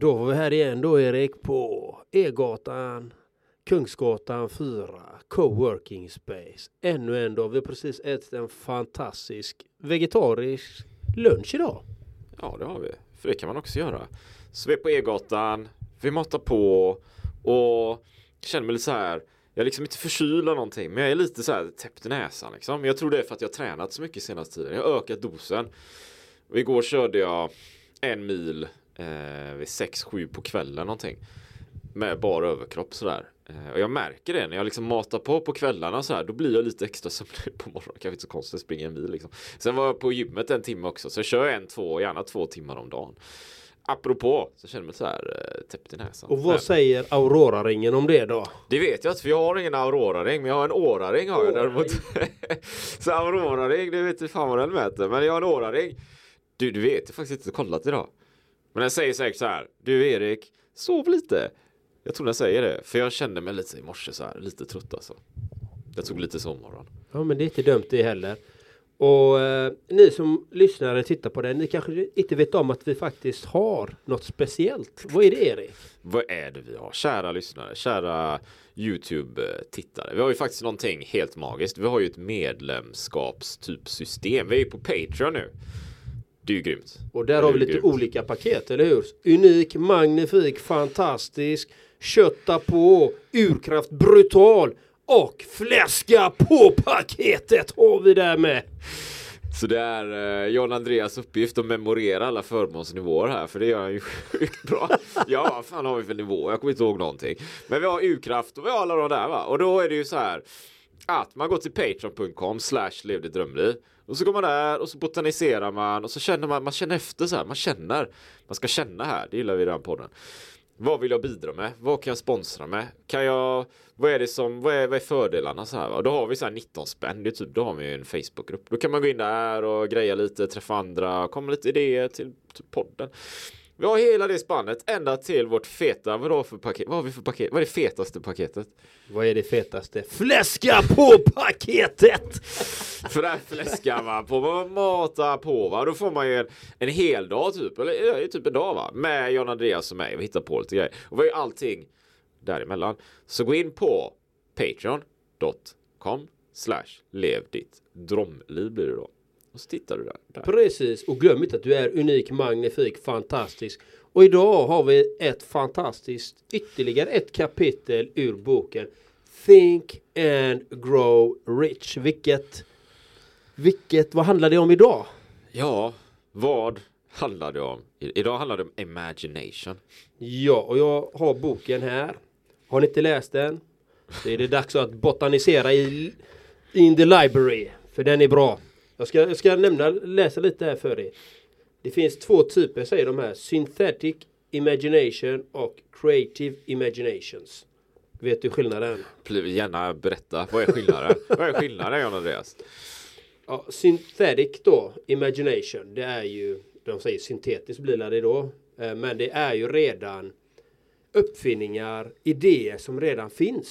Då var vi här igen då Erik på E-gatan, Kungsgatan 4, Coworking Space. Ännu en dag. Vi har precis ätit en fantastisk vegetarisk lunch idag. Ja, det har vi. För det kan man också göra. Så vi är på E-gatan, vi matar på och känner mig lite så här. Jag är liksom inte förkyld eller någonting, men jag är lite så här täppt i näsan liksom. Jag tror det är för att jag har tränat så mycket senaste tiden. Jag har ökat dosen. Och igår körde jag en mil eh, vid 6-7 på kvällen någonting. Med bara överkropp sådär. Eh, och jag märker det när jag liksom matar på på kvällarna så här. Då blir jag lite extra sömnig på morgonen. Kanske inte så konstigt att springa en mil liksom. Sen var jag på gymmet en timme också. Så jag kör en, två, gärna två timmar om dagen. Apropå så känner jag mig så här eh, täppt i näsan. Och vad Men- säger Aurora-ringen om det då? det vet jag inte för jag har ingen Aurora-ring men jag har en Aura-ring har jag däremot. så Aurora-ring det vet inte fan vad den mäter men jag har en Aura-ring. Du, du vet jag har faktiskt inte kollat idag. Men den säger säkert så här. Du Erik, sov lite. Jag tror den säger det. För jag kände mig lite i morse så här, lite trött alltså. Jag tog lite sovmorgon. Ja men det är inte dumt det heller. Och eh, ni som lyssnar eller tittar på det, ni kanske inte vet om att vi faktiskt har något speciellt. Vad är det Erik? Vad är det vi har? Kära lyssnare, kära YouTube-tittare. Vi har ju faktiskt någonting helt magiskt. Vi har ju ett medlemskapstypsystem. Vi är ju på Patreon nu. Det är ju grymt. Och där har vi lite grymt. olika paket, eller hur? Unik, magnifik, fantastisk, kötta på, urkraft, brutal och fläska på paketet har vi där med. Så det är eh, John Andreas uppgift att memorera alla förmånsnivåer här för det gör han ju sjukt bra. Ja, vad fan har vi för nivå? Jag kommer inte ihåg någonting. Men vi har U-kraft och vi har alla de där va. Och då är det ju så här att man går till patreon.com slash lev drömliv och så går man där och så botaniserar man och så känner man, man känner efter så här, man känner. Man ska känna här, det gillar vi i den här podden. Vad vill jag bidra med? Vad kan jag sponsra med? Kan jag, vad är det som, vad är, vad är fördelarna så här va? Då har vi så här 19 spänn, det är typ, då har vi ju en Facebookgrupp. Då kan man gå in där och greja lite, träffa andra, komma med lite idéer till, till podden. Vi har hela det spannet ända till vårt feta, vad för paket? vad har vi för paket? Vad är det fetaste paketet? Vad är det fetaste? Fläska på paketet! För där fläskar man på, man matar på va. Då får man ju en, en hel dag typ, eller typ en dag va. Med John Andreas och mig och hittar på lite grejer. Och vi har ju allting däremellan. Så gå in på patreon.com slash lev ditt drömliv blir det då. Och så tittar du där. där. Precis, och glöm inte att du är unik, magnifik, fantastisk. Och idag har vi ett fantastiskt, ytterligare ett kapitel ur boken Think and Grow Rich. Vilket, vilket, vad handlar det om idag? Ja, vad handlar det om? Idag handlar det om imagination. Ja, och jag har boken här. Har ni inte läst den? Så är det dags att botanisera i in the library. För den är bra. Jag ska, jag ska nämna, läsa lite här för er. Det finns två typer säger de här. Synthetic imagination och creative imaginations. Vet du skillnaden? Gärna berätta, vad är skillnaden? vad är skillnaden John Andreas? Ja, synthetic då, imagination, det är ju, de säger syntetiskt blir det då, eh, men det är ju redan uppfinningar, idéer som redan finns.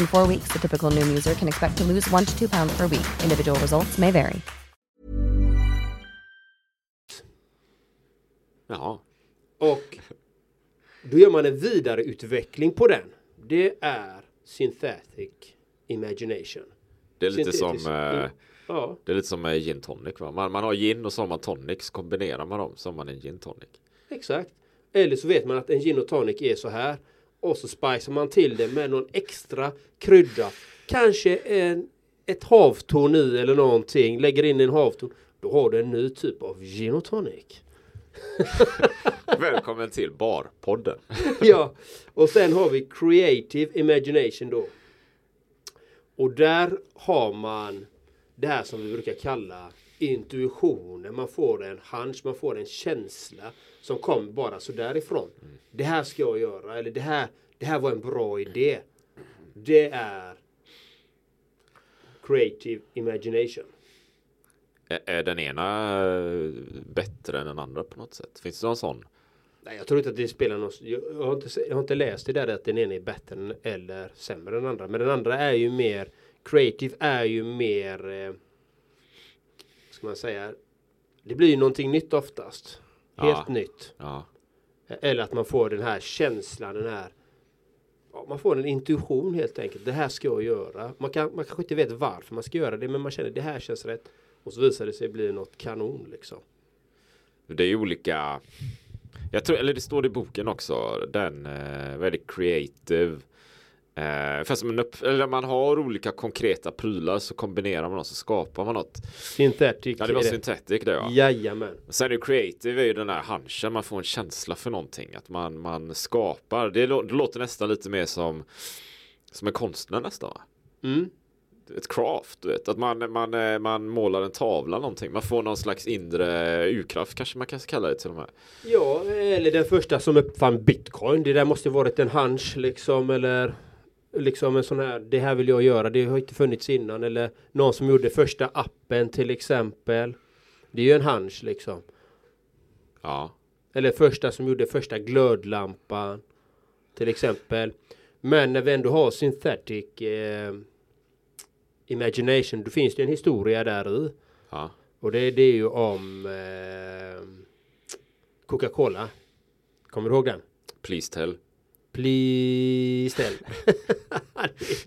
In four weeks, the typical Noom user can expect to lose one to two pounds per week. Individual results may vary. Jaha. Och då gör man en vidareutveckling på den. Det är Synthetic Imagination. Det är lite som Syntetisk- eh, Ja, Det är lite som med gin tonic va? Man, man har gin och så har man tonic så kombinerar man dem så har man en gin tonic. exakt. Eller så vet man att en gin och tonic är så här. Och så spicar man till det med någon extra krydda. Kanske en, ett havtorn i eller någonting. Lägger in en havtorn. Då har du en ny typ av gin och tonic. Välkommen till Barpodden. ja, och sen har vi Creative Imagination då. Och där har man det här som vi brukar kalla intuitionen. Man får en hunch, man får en känsla som kommer bara så därifrån. Det här ska jag göra, eller det här, det här var en bra idé. Det är Creative Imagination. Är, är den ena eh, bättre än den andra på något sätt? Finns det någon sån? Nej, jag tror inte att det spelar någon... Jag har inte, jag har inte läst det där att den ena är bättre eller sämre än den andra. Men den andra är ju mer... Creative är ju mer... Ska man säga? Det blir ju någonting nytt oftast. Helt Ja. nytt. Ja. Eller att man får den här känslan, den här... Ja, man får en intuition helt enkelt. Det här ska jag göra. Man, kan, man kanske inte vet varför man ska göra det, men man känner det här känns rätt. Och så visar det sig bli något kanon liksom. Det är olika. Jag tror, eller det står i boken också. Den, eh, det, creative. Eh, fast man, upp, eller man har olika konkreta prylar så kombinerar man och så skapar man något. Synthetic. Ja, det var är synthetic det ja. Jajamän. Sen är creative är ju den här hunchen, man får en känsla för någonting. Att man, man skapar. Det, lå- det låter nästan lite mer som som en konstnär nästan. Mm. Ett craft, du vet. Att man, man, eh, man målar en tavla någonting. Man får någon slags inre urkraft kanske man kan kalla det till och med. Ja, eller den första som uppfann bitcoin. Det där måste varit en hunch liksom eller liksom en sån här. Det här vill jag göra. Det har inte funnits innan eller någon som gjorde första appen till exempel. Det är ju en hunch liksom. Ja. Eller första som gjorde första glödlampan till exempel. Men när vi ändå har synthetic eh, imagination, då finns det en historia där i. Ja. Och det, det är ju om eh, Coca-Cola. Kommer du ihåg den? Please tell. Please tell.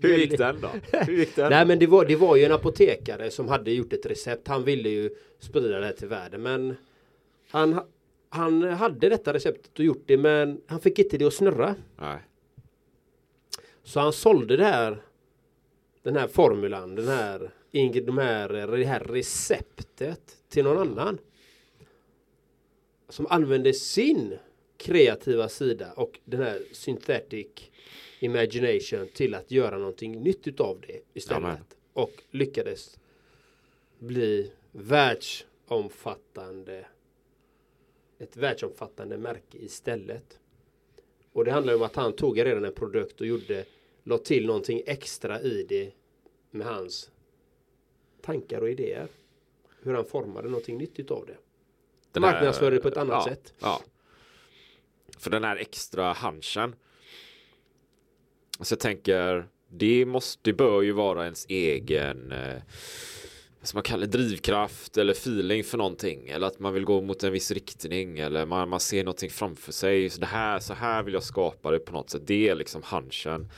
Hur gick den då? Hur gick den? Nej men det var, det var ju en apotekare som hade gjort ett recept. Han ville ju sprida det här till världen men han, han hade detta receptet och gjort det men han fick inte det att snurra. Nej. Så han sålde det här den här formulan, den här, de här, det här receptet till någon annan. Som använde sin kreativa sida och den här synthetic imagination till att göra någonting nytt utav det istället. Amen. Och lyckades bli världsomfattande ett världsomfattande märke istället. Och det handlar om att han tog redan en produkt och gjorde la till någonting extra i det med hans tankar och idéer. Hur han formade någonting nytt utav det. Den Marknadsförde det på ett annat ja, sätt. Ja. För den här extra hunchen. Så jag tänker, det måste, det bör ju vara ens egen eh, som man kallar det, drivkraft eller feeling för någonting. Eller att man vill gå mot en viss riktning eller man, man ser någonting framför sig. Så det här, så här vill jag skapa det på något sätt. Det är liksom hunchen.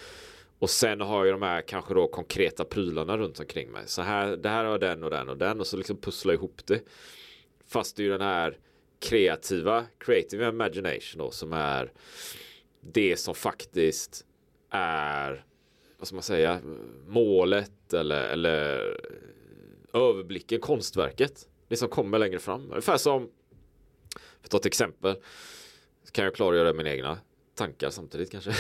Och sen har jag de här kanske då konkreta prylarna runt omkring mig. Så här, det här har den och den och den och så liksom pussla ihop det. Fast det är ju den här kreativa, creative imagination då som är det som faktiskt är, vad ska man säga, målet eller, eller överblicken, konstverket. Det som kommer längre fram. Ungefär som, för att ta ett exempel, så kan jag klargöra mina egna tankar samtidigt kanske.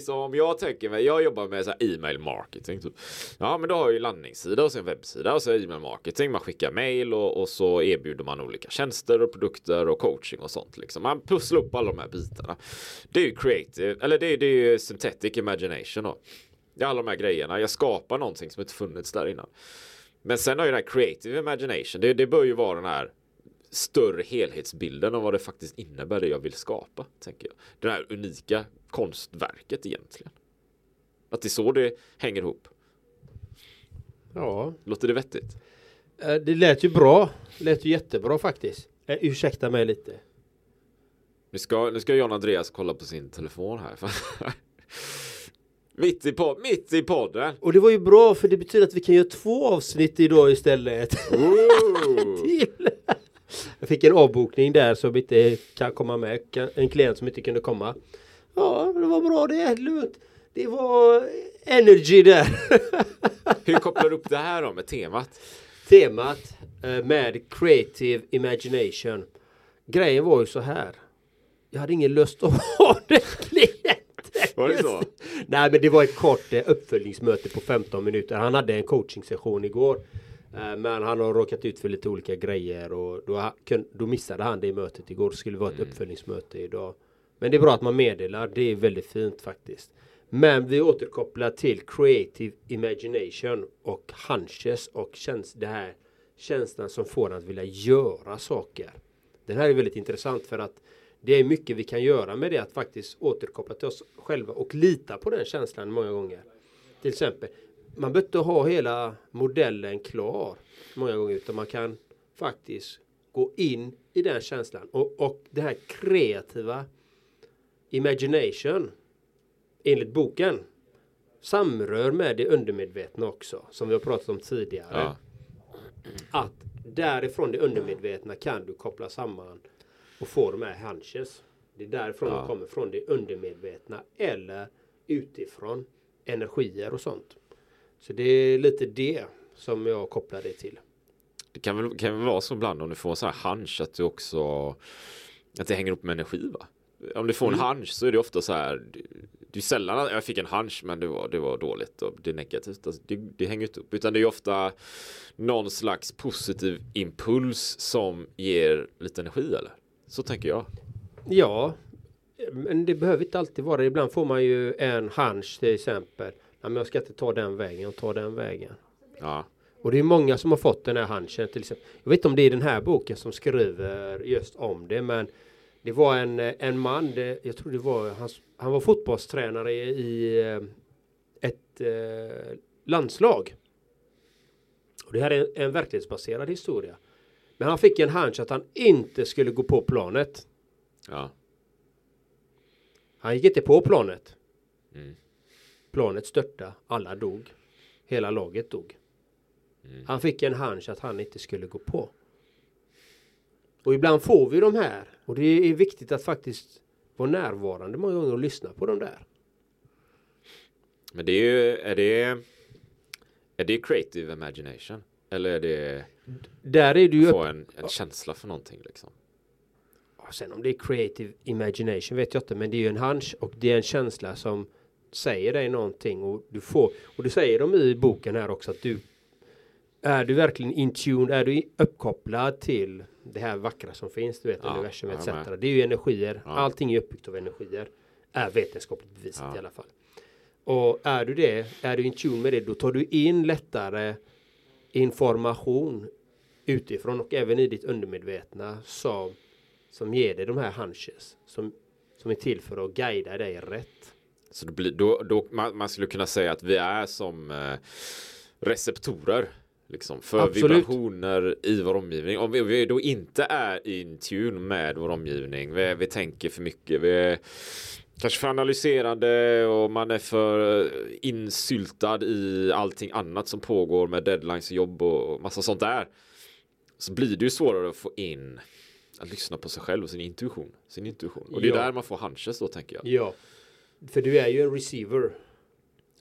som om jag tänker mig, jag jobbar med så här e-mail marketing. Typ. Ja, men då har jag ju landningssida och sen webbsida och så e-mail marketing. Man skickar mail och, och, så erbjuder man olika tjänster och produkter och coaching och sånt. Liksom. Man pusslar upp alla de här bitarna. Det är ju creative, eller det, det är ju synthetic imagination då. Det är alla de här grejerna. Jag skapar någonting som inte funnits där innan. Men sen har ju den här creative imagination. Det, det bör ju vara den här större helhetsbilden av vad det faktiskt innebär det jag vill skapa. Tänker jag. Det här unika konstverket egentligen. Att det är så det hänger ihop. Ja, Låter det vettigt? eh, det lät ju bra. Det lät ju jättebra faktiskt. Eh, ursäkta mig lite. Nu ska, nu ska John Andreas kolla på sin telefon här. mitt, i pod, mitt i podden. Och det var ju bra för det betyder att vi kan göra två avsnitt idag istället. Till. Jag fick en avbokning där som inte kan komma med. En klient som inte kunde komma. Ja, det var bra det. Lugnt. Det var energy där. Hur kopplar du upp det här då med temat? Temat eh, med creative imagination. Grejen var ju så här. Jag hade ingen lust att ha den klienten. Var det så? Nej men det var ett kort eh, uppföljningsmöte på 15 minuter. Han hade en coachingsession igår. Eh, Men han har råkat ut för lite olika grejer och då, missade han det mötet igår. Det skulle vara ett uppföljningsmöte idag. Men det är bra att man meddelar. Det är väldigt fint faktiskt. Men vi återkopplar till creative imagination och hunches och käns det här känslan som får en att vilja göra saker. Den här är väldigt intressant för att det är mycket vi kan göra med det att faktiskt återkoppla till oss själva och lita på den känslan många gånger. Till exempel, man behöver inte ha hela modellen klar många gånger utan man kan faktiskt gå in i den känslan och, och det här kreativa imagination enligt boken samrör med det undermedvetna också som vi har pratat om tidigare. Ja. Att därifrån det undermedvetna kan du koppla samman och få de här hunches. Det är därifrån Ja. de kommer från det undermedvetna eller utifrån energier och sånt. Så det är lite det som jag kopplar det till. Det kan väl, kan väl vara så ibland om du får en sån här hunch att du också att det hänger upp med energi va? Om du får en hunch så är det ofta så här det- det är sällan att jag fick en hunch men det var, det var dåligt och det är negativt. Alltså, det, det hänger inte upp utan det är ofta någon slags positiv impuls som ger lite energi eller? Så tänker jag. Ja, men det behöver inte alltid vara det. Ibland får man ju en hunch till exempel. Ja, men jag ska inte ta den vägen, och ta den vägen. Ja, Och det är många som har fått den här hunchen till exempel. Jag vet inte om det är den här boken som skriver just om det men det var en, en man, det, jag tror det var, han, han var fotbollstränare i, i eh, ett eh, landslag. Och det här är en, en verklighetsbaserad historia. Men han fick en hunch att han inte skulle gå på planet. ja, Han gick inte på planet. Mm. Planet störtade, alla dog. Hela laget dog. Mm. Han fick en hunch att han inte skulle gå på. Och ibland får vi de här. Och det är viktigt att faktiskt vara närvarande många gånger och lyssna på de där. men det är ju, är det är det creative imagination? Eller är det Där är du få upp... en, en känsla för någonting liksom? Sen om det är creative imagination vet jag inte. Men det är ju en hunch och det är en känsla som säger dig någonting. Och du får... Och det säger de i boken här också att du... Är du verkligen in tune? Är du uppkopplad till det här vackra som finns? Du vet Ja, universum etc. med. Det är ju energier. Ja. Allting är uppbyggt av energier. Är vetenskapligt bevisat Ja. i alla fall. Och är du det, är du in tune med det, då tar du in lättare information utifrån och även i ditt undermedvetna som, som ger dig de här hunches som, som är till för att guida dig rätt. Så blir, då, då, man, man skulle kunna säga att vi är som eh, receptorer. Liksom, för Absolut. vibrationer i vår omgivning. Om vi, vi då inte är in tune med vår omgivning. Vi, vi tänker för mycket. Vi kanske för analyserande och man är för eh, insyltad i allting annat som pågår med deadlines och jobb och massa sånt där. Så blir det ju svårare att få in att lyssna på sig själv och sin intuition. Sin intuition. Och det är Ja. där man får hunches då tänker jag. Ja. För du är ju en receiver.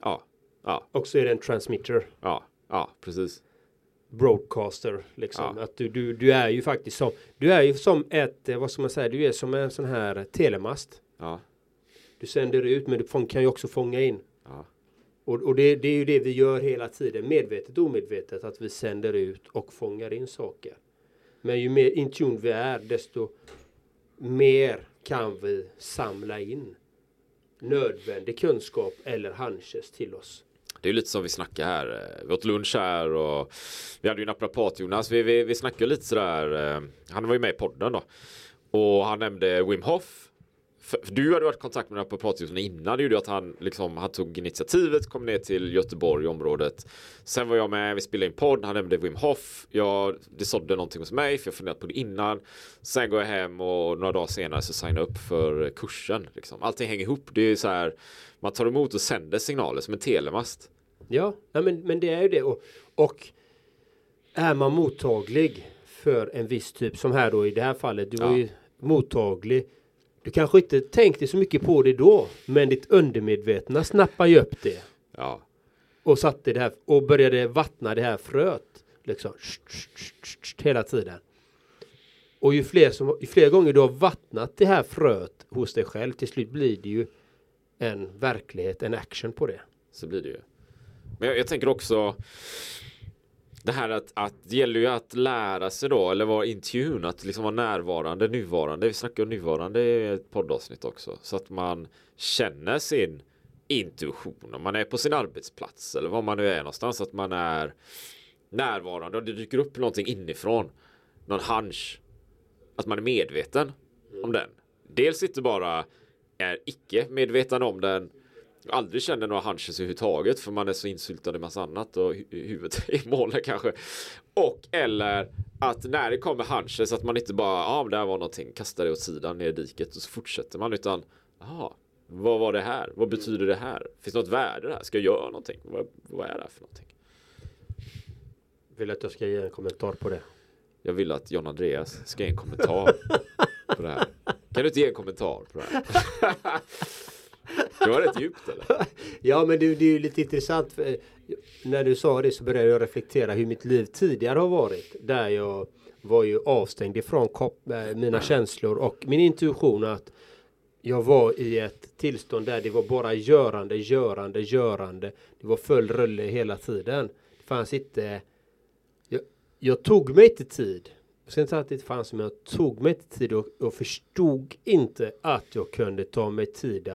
Ja, ja, Och så är det en transmitter. ja, ja, precis. Broadcaster. Liksom. Ja. Att du, du, du är ju faktiskt som. Du är ju som ett, eh, vad ska man säga, du är som en sån här telemast. Ja, Du sänder ut men du kan ju också fånga in. ja, Och, och det, det är ju det vi gör hela tiden, medvetet och omedvetet, att vi sänder ut och fångar in saker. Men ju mer in vi är, desto mer kan vi samla in nödvändig kunskap eller hunches till oss. Det är lite som vi snackar här. Eh, vi åt lunch här och vi hade ju naprapat Jonas. Vi, vi, vi snackade lite sådär. Eh, han var ju med i podden då. Och han nämnde Wim Hof. För, för du hade varit i kontakt med Jonas innan. Det gjorde ju att han liksom, han tog initiativet, kom ner till Göteborg området. Sen var jag med, vi spelade in podd. Han nämnde Wim Hof. Jag, det sådde någonting hos mig för jag funderat på det innan. Sen går jag hem och några dagar senare så signar jag upp för kursen. Liksom. Allting hänger ihop. Det är så här. Man tar emot och sänder signaler som en telemast. Ja, ja men, men det är ju det. Och, och är man mottaglig för en viss typ, som här då i det här fallet, du var Ja. ju mottaglig. Du kanske inte tänkte så mycket på det då, men ditt undermedvetna snappar ju upp det. Ja, Och satte det här och började vattna det här fröet. Liksom hela tiden. Och ju fler, som, ju fler gånger du har vattnat det här fröet hos dig själv, till slut blir det ju en verklighet, en action på det. så blir det ju. Men jag, jag tänker också det här att, att det gäller ju att lära sig då eller vara in tune, att liksom vara närvarande, nuvarande. Vi snackar om nuvarande i ett poddavsnitt också. Så att man känner sin intuition. Om man är på sin arbetsplats eller var man nu är någonstans att man är närvarande och det dyker upp någonting inifrån. Någon hunch. Att man är medveten om den. Dels inte bara är icke medveten om den aldrig känner några hunches överhuvudtaget för man är så insyltad i massa annat och hu- huvudet i målet kanske. Och eller att när det kommer hunches att man inte bara, ja ah, det här var någonting, kastar det åt sidan ner i diket och så fortsätter man utan, jaha, vad var det här? Vad betyder det här? Finns det något värde där? Ska jag göra någonting? Vad, vad är det här för någonting? Vill att jag ska ge en kommentar på det. Jag vill att John Andreas ska ge en kommentar på det här. Kan du inte ge en kommentar på det här? Det var rätt djupt eller? Ja men det, det är ju lite intressant. För, eh, när du sa det så började jag reflektera hur mitt liv tidigare har varit. Där jag var ju avstängd ifrån eh, mina känslor och min intuition att jag var i ett tillstånd där det var bara görande, görande, görande. Det var full rulle hela tiden. Det fanns inte... Jag, jag tog mig inte tid. Jag ska inte säga att det inte fanns, men jag tog mig inte tid och, och förstod inte att jag kunde ta mig tid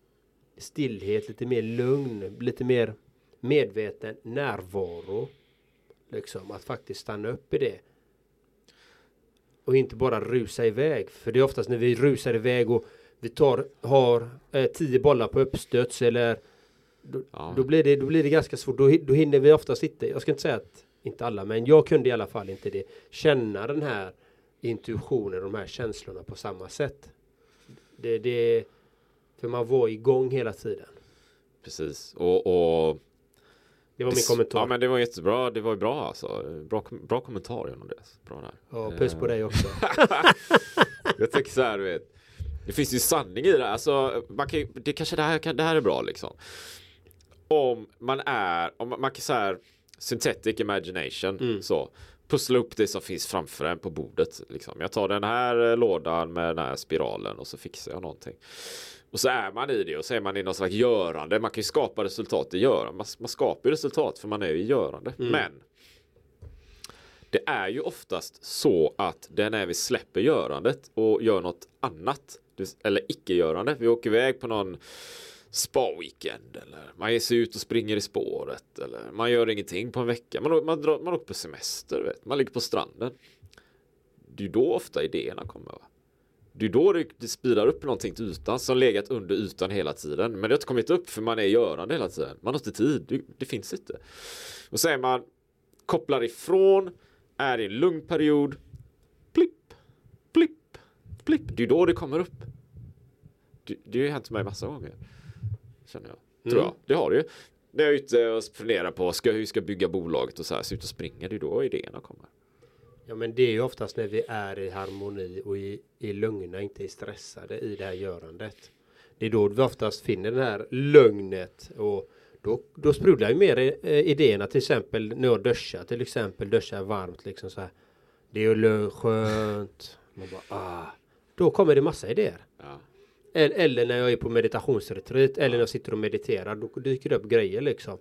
stillhet, lite mer lugn, lite mer medveten närvaro. Liksom att faktiskt stanna upp i det. Och inte bara rusa iväg. För det är oftast när vi rusar iväg och vi tar, har eh, tio bollar på uppstöts eller då, Ja. då, blir det, då blir det ganska svårt. Då, då hinner vi oftast inte, jag ska inte säga att inte alla, men jag kunde i alla fall inte det. Känna den här intuitionen, de här känslorna på samma sätt. Det, det, för man var igång hela tiden. Precis. Och, och Det var min kommentar. Ja men det var jättebra, det var ju bra alltså. Bra, bra kommentar John Andreas. Bra där. Ja, puss på dig också. Jag tänker så här, du vet. Det finns ju sanning i det. Alltså, man kan, det kanske det här, kan- det här är bra liksom. Om man är, om man man kan så här, synthetic imagination, Mm. så. Pussla upp det som finns framför en på bordet. Liksom. Jag tar den här eh, lådan med den här spiralen och så fixar jag någonting. Och så är man i det och så är man i någon slags görande. Man kan ju skapa resultat i görande. Man, man skapar ju resultat för man är ju i görande. Men det är ju oftast så att det är när vi släpper görandet och gör något annat. Eller icke-görande. Vi åker iväg på någon spa-weekend eller man ger sig ut och springer i spåret eller man gör ingenting på en vecka. Man, man, drar, man åker på semester, vet. man ligger på stranden. Det är ju då ofta idéerna kommer. Va? Det är då det, det spirar upp någonting till ytan som legat under ytan hela tiden. Men det har inte kommit upp för man är i görande hela tiden. Man har inte tid, det, det finns inte. Och så är man kopplar ifrån, är i en lugn period. Plipp. Plipp. Plipp. Det är då det kommer upp. Det, det har ju hänt mig massa gånger. Känner jag. Tror jag. Det har det ju. När jag är ute och funderar på ska, hur jag ska bygga bolaget och så här, så ut och springer, det är då idéerna kommer. Ja men det är ju oftast när vi är i harmoni och i, i lugna, inte i stressade i det här görandet. Det är då vi oftast finner det här lugnet och då, då sprudlar ju mer eh, idéerna till exempel när jag duschar till exempel duschar varmt liksom så här. Det är ju skönt. Man bara, ah. Då kommer det massa idéer. Ja. Eller, när jag är på meditationsretreat eller när jag sitter och mediterar då dyker det upp grejer liksom.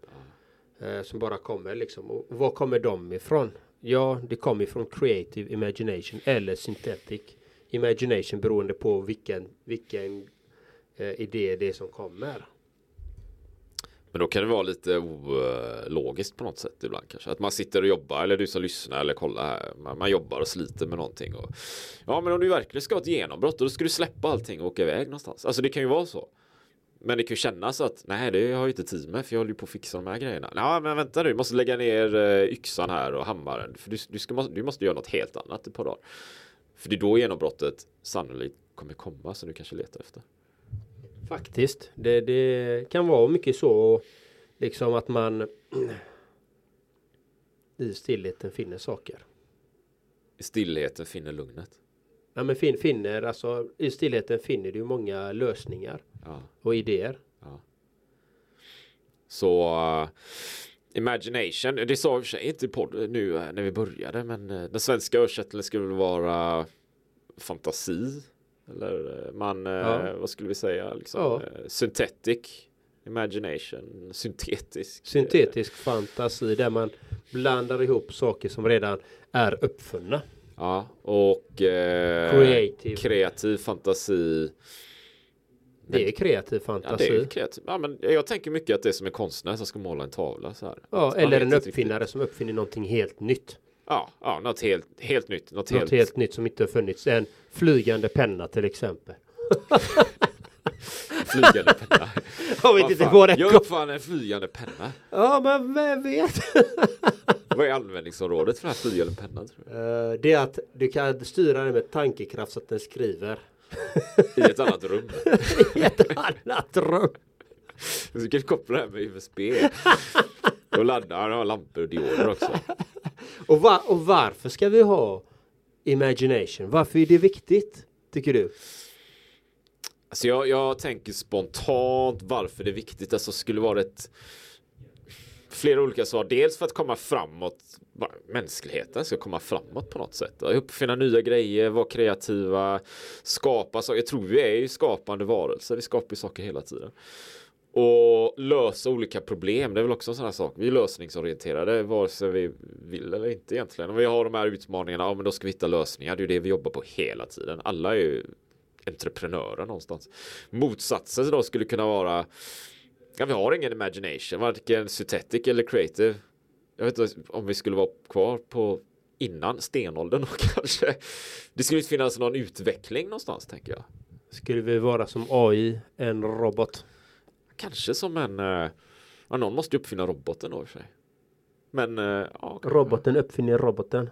Eh, som bara kommer liksom. Och var kommer de ifrån? Ja, det kommer ifrån creative imagination eller synthetic imagination beroende på vilken, vilken eh, idé det är som kommer. Men då kan det vara lite ologiskt på något sätt ibland kanske. Att man sitter och jobbar eller du som lyssnar eller kollar här. Man, man jobbar och sliter med någonting. Och, ja men om du verkligen ska ha ett genombrott då ska du släppa allting och åka iväg någonstans. Alltså det kan ju vara så. Men det kan ju kännas att nej det har jag inte tid med för jag håller ju på att fixa de här grejerna. Ja men vänta nu, du måste lägga ner eh, yxan här och hammaren. För du, du, ska, du måste göra något helt annat ett par dagar. För det är då genombrottet sannolikt kommer komma som du kanske letar efter. Faktiskt. Det, det kan vara mycket så liksom att man i stillheten finner saker. I stillheten finner lugnet. Ja men fin, finner alltså i stillheten finner du många lösningar Ja. och idéer. Så uh, Imagination, det sa vi för sig inte i podd nu uh, när vi började men den svenska översättningen skulle väl vara fantasi eller uh, man, uh, Ja. vad skulle vi säga, liksom, Ja. uh, synthetic imagination, syntetisk. Syntetisk fantasi där man blandar ihop saker som redan är uppfunna. Ja, och uh, Creative. kreativ fantasi. Det är kreativ Ja, fantasi. det Ja, är kreativ. Ja, men jag tänker mycket att det är som en konstnär som ska måla en tavla så här. Man eller en inte riktigt. uppfinnare som uppfinner någonting helt nytt. Ja, ja något helt, helt nytt. Något, Något helt nytt som inte har funnits. En flygande penna till exempel. flygande penna. Jag vet inte vad det Jag uppfann en flygande penna. Ja men vem vet? Vad är användningsområdet för den här flygande pennan? Eh, det är att du kan styra den med tankekraft så att den skriver I ett annat rum. i ett annat rum. Du kan koppla det här med USB. Och ladda, den har lampor och dioder också. Och, va- och varför ska vi ha imagination? Varför är det viktigt? Tycker du? Alltså jag, jag tänker spontant varför det är viktigt. Alltså skulle vara ett flera olika svar. Dels för att komma framåt. Mänskligheten ska komma framåt på något sätt. Uppfinna nya grejer, vara kreativa, skapa saker. Jag tror vi är ju skapande varelser. Vi skapar ju saker hela tiden. Och lösa olika problem. Det är väl också en sån här sak. Vi är lösningsorienterade vare sig vi vill eller inte egentligen. Om vi har de här utmaningarna, ja men då ska vi hitta lösningar. Det är ju det vi jobbar på hela tiden. Alla är ju entreprenörer någonstans. Motsatsen då skulle kunna vara Ja, vi har ingen imagination, varken synthetic eller creative. Jag vet inte om vi skulle vara kvar på innan stenåldern och kanske. Det skulle inte finnas någon utveckling någonstans tänker jag. Skulle vi vara som AI, en robot? Kanske som en... eh, Ja, någon måste ju uppfinna roboten då i och för sig. Men... eh, Ja. Roboten uppfinner roboten.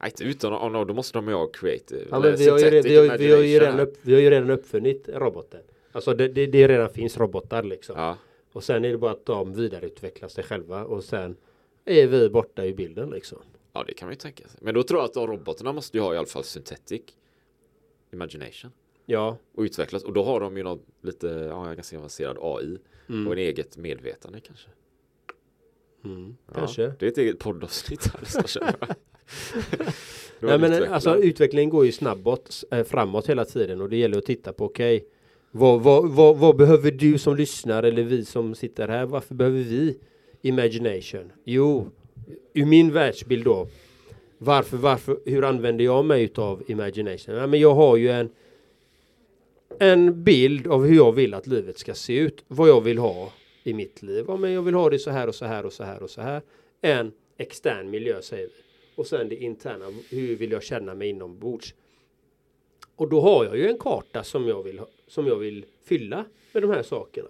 Nej, inte utan... Ja, no, då måste de ju ha creative. Ja, men vi, har ju, vi, har, vi, har ju redan upp, vi har ju redan uppfunnit roboten. Alltså det, det, det redan finns robotar liksom. Ja, Och sen är det bara att de vidareutvecklar sig själva och sen är vi borta i bilden liksom. Ja, det kan man ju tänka sig. Men då tror jag att robotarna måste ju ha i alla fall synthetic imagination Ja, och utvecklas. Och då har de ju något lite, ja, ganska avancerad AI och en eget medvetande kanske. mm, Ja, kanske. Det är ett eget poddavsnitt här nästan känner jag. Då Nej, men alltså utvecklingen går ju snabbåt, eh, framåt hela tiden och det gäller att titta på okej vad, vad, vad, vad behöver du som lyssnar eller vi som sitter här? Varför behöver vi imagination? Jo, ur min världsbild då. Varför, varför, hur använder jag mig utav imagination? Ja, men jag har ju en en bild av hur jag vill att livet ska se ut. Vad jag vill ha i mitt liv. Ja, men jag vill ha det så här och så här och så här och så här. En extern miljö säger vi. Och sen det interna. Hur vill jag känna mig inombords? Och då har jag ju en karta som jag vill, ha, som jag vill fylla med de här sakerna.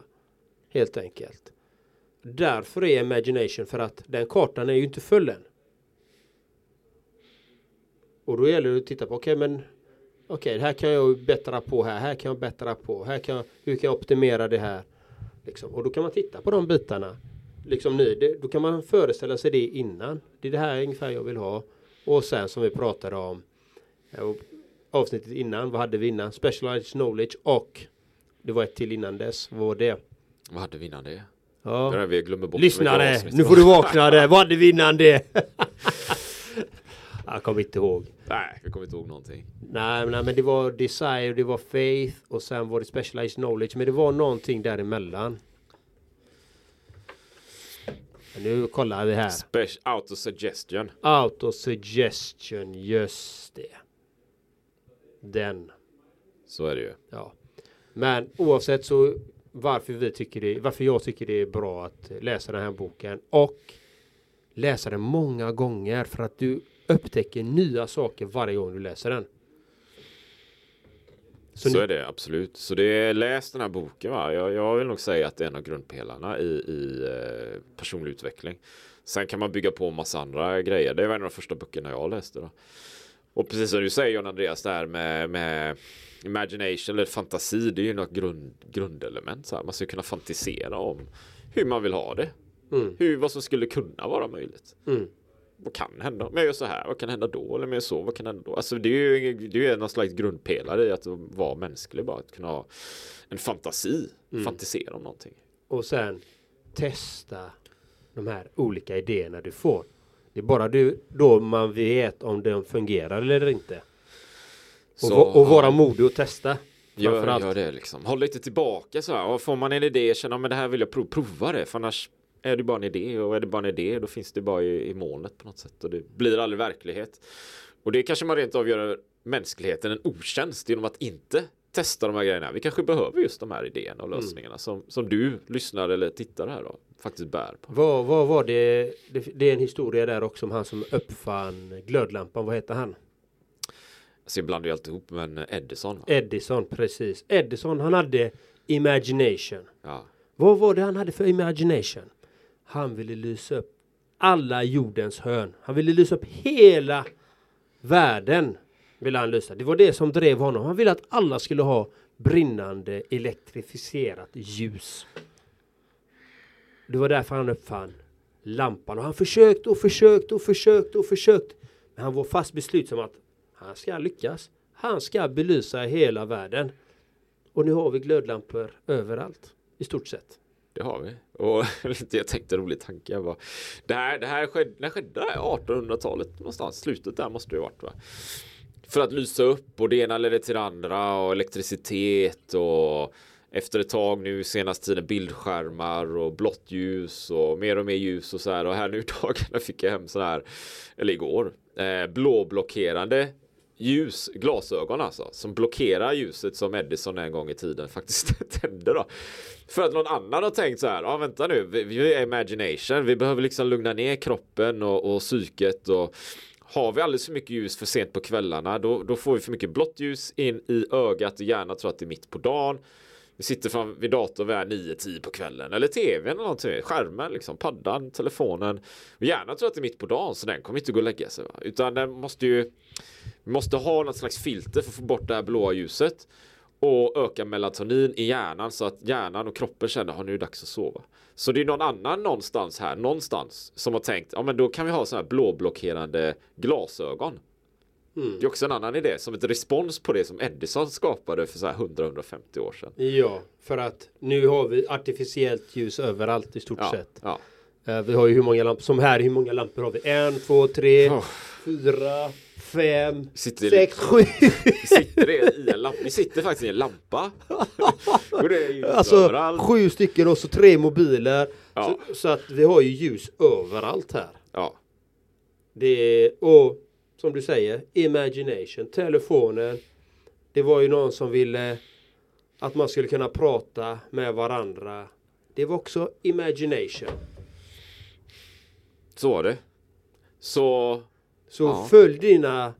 Helt enkelt. Därför är imagination för att den kartan är ju inte full än. Och då gäller det att titta på, okej men Okej, här kan jag bättra på här, här kan jag bättra på, här kan jag, hur kan jag optimera det här? Liksom. Och då kan man titta på de bitarna. Liksom nu, det, då kan man föreställa sig det innan. Det är det här ungefär jag vill ha. Och sen som vi pratade om eh, avsnittet innan, vad hade vi innan? Specialized knowledge och det var ett till innan dess. Vad var det? Vad hade vi innan det? Ja. Ja. Vi glömmer bort Lyssnare, nu det får du vakna där. Vad hade vi innan det? jag kommer inte ihåg. Nej, jag kommer inte ihåg någonting. Nej, nej, men det var desire, det var faith och sen var det specialized knowledge. Men det var någonting däremellan. Nu kollar vi här. Special autosuggestion. Autosuggestion, just det. Den. Så är det ju. Ja. Men oavsett så varför vi tycker det, varför jag tycker det är bra att läsa den här boken och läsa den många gånger för att du upptäcker nya saker varje gång du läser den. Så, Så är det absolut. Så det är läs den här boken va. Jag, jag vill nog säga att det är en av grundpelarna i, i eh, personlig utveckling. Sen kan man bygga på en massa andra grejer. Det var en av de första böckerna jag läste. Då. Och precis som du säger John Andreas där med, med imagination eller fantasi. Det är ju något grund, grundelement. Så här. Man ska kunna fantisera om hur man vill ha det. Mm. Hur, vad som skulle kunna vara möjligt. Mm. Vad kan hända om jag gör så här? Vad kan hända då? Eller om jag gör så? Vad kan hända då? Alltså det är ju, det är ju någon slags grundpelare i att vara mänsklig bara. Att kunna ha en fantasi. Fantisera om någonting. Och sen testa de här olika idéerna du får. Det är bara du, då man vet om de fungerar eller inte. Och, Så, och vara modig och testa. Gör, gör det liksom. Håll lite tillbaka så här. Och får man en idé, känna men det här vill jag prov, prova det. För annars är det bara en idé. Och är det bara en idé då finns det bara i, i molnet på något sätt. Och det blir aldrig verklighet. Och det kanske man rent av gör mänskligheten en otjänst genom att inte testa de här grejerna. Vi kanske behöver just de här idéerna och lösningarna som, som du lyssnar eller tittar här då faktiskt bär på. Vad, vad var det? det? Det är en historia där också om han som uppfann glödlampan. Vad heter han? Alltså jag blandar ju alltihop men Edison. Edison, precis. Edison, han hade imagination. Ja. Vad var det han hade för imagination? Han ville lysa upp alla jordens hörn. Han ville lysa upp hela världen. Ville han lysa. Det var det som drev honom. Han ville att alla skulle ha brinnande elektrifierat ljus. Det var därför han uppfann lampan. Och han försökte och försökte och försökte och försökte. Men han var fast beslutsam att han ska lyckas. Han ska belysa hela världen. Och nu har vi glödlampor överallt. I stort sett. Det har vi. Och jag tänkte en rolig tanke. Jag bara, det här, det här skedde, när skedde 1800-talet någonstans. Slutet där måste det ju varit va? För att lysa upp och det ena ledde till det andra och elektricitet och efter ett tag nu senaste tiden bildskärmar och blått ljus och mer och mer ljus och så här och här nu i dagarna fick jag hem så här eller igår eh, blåblockerande ljus, glasögon alltså, som blockerar ljuset som Edison en gång i tiden faktiskt tände då. För att någon annan har tänkt så här, ja vänta nu, vi, vi är imagination, vi behöver liksom lugna ner kroppen och, och psyket och har vi alldeles för mycket ljus för sent på kvällarna då, då får vi för mycket blått ljus in i ögat och hjärnan tror att det är mitt på dagen. Vi sitter fram vid datorn vid 9-10 på kvällen eller tvn eller någonting, skärmen liksom, paddan, telefonen. Och hjärnan tror att det är mitt på dagen så den kommer inte gå och lägga sig. Va? Utan den måste ju vi måste ha något slags filter för att få bort det här blåa ljuset. och öka melatonin i hjärnan så att hjärnan och kroppen känner att nu är det dags att sova. Så det är någon annan någonstans här, någonstans som har tänkt, ja men då kan vi ha sådana här blåblockerande glasögon. Det är också en annan idé, som ett respons på det som Edison skapade för så här 100-150 år sedan. Ja, för att nu har vi artificiellt ljus överallt i stort Ja, sett. ja. Eh, Vi har ju hur många lampor, som här, hur många lampor har vi? En, två, tre, Oh. fyra, fem, Sitter sex, sju. Sitter det i en lampa? Vi sitter faktiskt i en lampa. Alltså överallt. sju stycken och så tre mobiler. Ja. Så, så att vi har ju ljus överallt här. Ja. Det är, och som du säger, imagination, telefonen. Det var ju någon som ville att man skulle kunna prata med varandra. Det var också imagination. Så var det. Så Så Ja. följ dina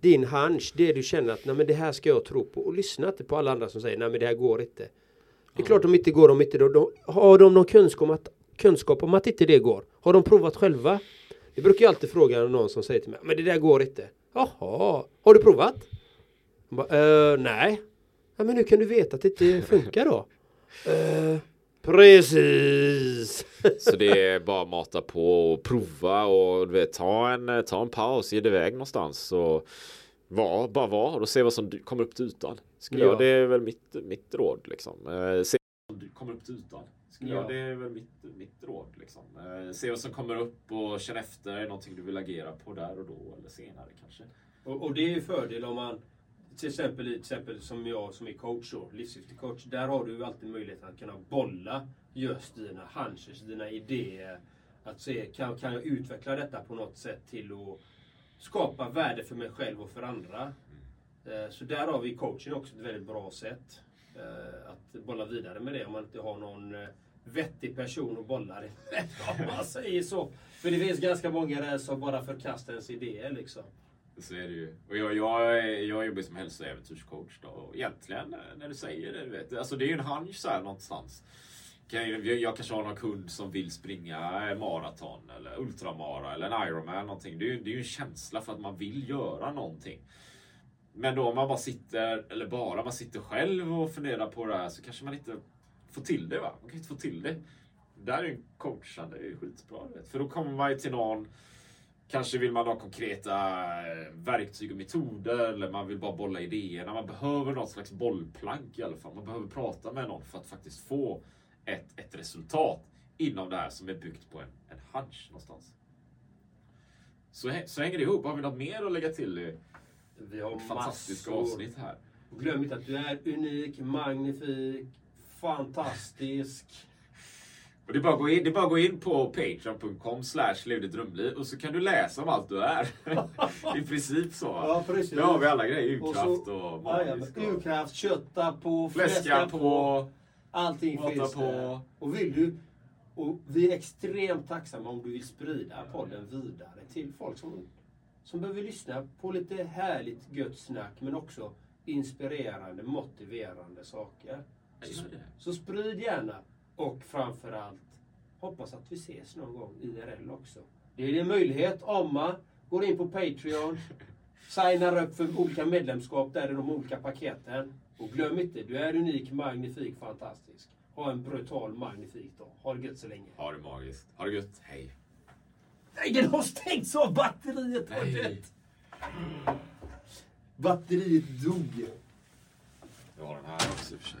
din hunch, det du känner att nej men det här ska jag tro på och lyssna inte på alla andra som säger nej men det här går inte. Det är klart de inte går om inte de, de, har de någon kunskap om, att, kunskap om att inte det går? Har de provat själva? Det brukar jag alltid fråga någon som säger till mig men det där går inte. Jaha, har du provat? Bara, "Eh, nej. Ja, men nu kan du veta att det inte funkar då. "Eh, precis. Så det är bara mata på och prova och du vet, ta en, ta en paus, ge dig iväg någonstans och var, bara var och se vad som kommer upp till ytan. Skulle Ja. jag, det är väl mitt, mitt råd liksom. Eh, Se vad som kommer upp till ytan. Skulle Ja. jag, det är väl mitt, mitt råd liksom. Eh, Se vad som kommer upp och känn efter, är det någonting du vill agera på där och då eller senare kanske. Och, och det är ju fördel om man till exempel, till exempel som jag som är coach då. Där har du alltid möjligheten att kunna bolla just dina hunches, dina idéer. Att se, kan, kan jag utveckla detta på något sätt till att skapa värde för mig själv och för andra. Eh, Så där har vi coaching också ett väldigt bra sätt. Eh, att bolla vidare med det om man inte har någon eh, vettig person att bolla det med. Om man säger så. För det finns ganska många där som bara förkastar ens idéer liksom. Så är det ju. Och jag, jag, jag jobbar som hälso och äventyrscoach då. Och egentligen eh, när du säger det, du vet. Alltså det är ju en hunch så här någonstans. Jag, jag kanske har någon kund som vill springa maraton eller ultramara eller en Ironman någonting. Det är, ju- det är ju en känsla för att man vill göra någonting. Men då om man bara sitter, eller bara man sitter själv och funderar på det här så kanske man inte får till det. Va? Man kan inte få till det. Där är ju coachande det är skitbra. Vet. För då kommer man ju till någon Kanske vill man ha konkreta eh, verktyg och metoder eller man vill bara bolla idéerna. Man behöver något slags bollplank i alla fall. Man behöver prata med någon för att faktiskt få ett, ett resultat inom det här som är byggt på en, en hunch någonstans. Så, så hänger det ihop. Har vi något mer att lägga till i vi har fantastiska massor. avsnitt här? Och glöm inte att du är unik, magnifik, fantastisk. Och det, är bara att gå in, det bara gå in på patreon.com slash lev och så kan du läsa om allt du är. I princip så. Ja, precis. Nu har vi alla grejer. Och Urkraft och, Ja, ja, magisk och urkraft, kötta på, fläska på. Allting Prata finns på. där. Och vill du och vi är extremt tacksamma om du vill sprida podden vidare till folk som, som behöver lyssna på lite härligt gött snack men också inspirerande, motiverande saker. Så, så sprid gärna och framförallt hoppas att vi ses någon gång IRL också. Det är en möjlighet om man går in på Patreon, signar upp för olika medlemskap, där är de olika paketen. Och glöm inte, du är unik, magnifik, fantastisk. Ha en brutal, magnifik dag. Ha det gött så länge. Ha det magiskt. Ha det gött. Hej. Nej, den har stängts av batteriet! Nej. det. Batteriet dog. Jag har den här också i och för sig.